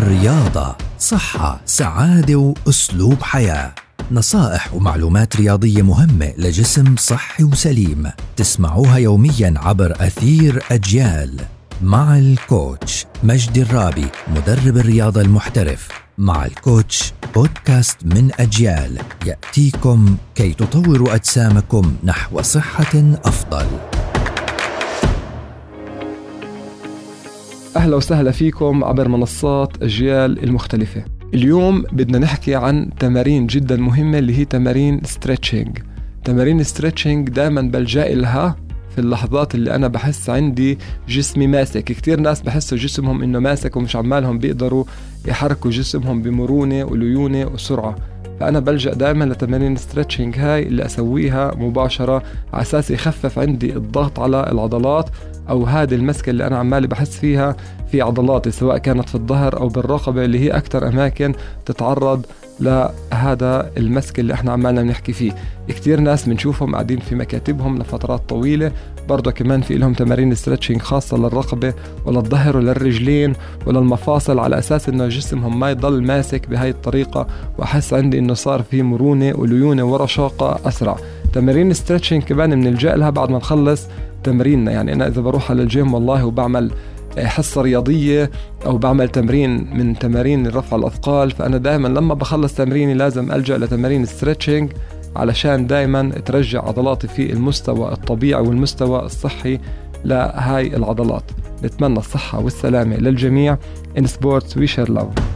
الرياضة صحة سعادة وأسلوب حياة. نصائح ومعلومات رياضية مهمة لجسم صحي وسليم. تسمعوها يوميا عبر أثير أجيال. مع الكوتش مجدي الرابي مدرب الرياضة المحترف. مع الكوتش بودكاست من أجيال. يأتيكم كي تطوروا أجسامكم نحو صحة أفضل. أهلا وسهلا فيكم عبر منصات أجيال المختلفة. اليوم بدنا نحكي عن تمارين جدا مهمة اللي هي تمارين stretching تمارين stretching دائما بلجأ لها في اللحظات اللي أنا بحس عندي جسمي ماسك. كتير ناس بحسوا جسمهم إنه ماسك ومش عمالهم بيقدروا يحركوا جسمهم بمرونة وليونة وسرعة. فأنا بلجأ دائما لتمارين stretching هاي اللي أسويها مباشرة على أساس يخفف عندي الضغط على العضلات أو هذه المسكة اللي أنا عمالي بحس فيها في عضلاتي سواء كانت في الظهر أو بالرقبة اللي هي أكثر أماكن تتعرض لهذا المسك اللي إحنا عمالنا بنحكي فيه. كتير ناس بنشوفهم قاعدين في مكاتبهم لفترات طويلة برضه كمان في لهم تمارين ستريتشنج خاصة للرقبة وللظهر وللرجلين وللمفاصل على أساس إنه جسمهم ما يضل ماسك بهاي الطريقة. وأحس عندي إنه صار في مرونة وليونة ورشاقة أسرع. تمارين stretching كمان بنلجأ لها بعد ما نخلص تمريننا. يعني أنا إذا بروح على الجيم والله وبعمل حصة رياضية أو بعمل تمرين من تمارين رفع الأثقال فأنا دائما لما بخلص تمريني لازم ألجأ لتمارين stretching علشان دائما ترجع عضلاتي في المستوى الطبيعي والمستوى الصحي لهاي العضلات. نتمنى الصحة والسلامة للجميع. In sports we share love.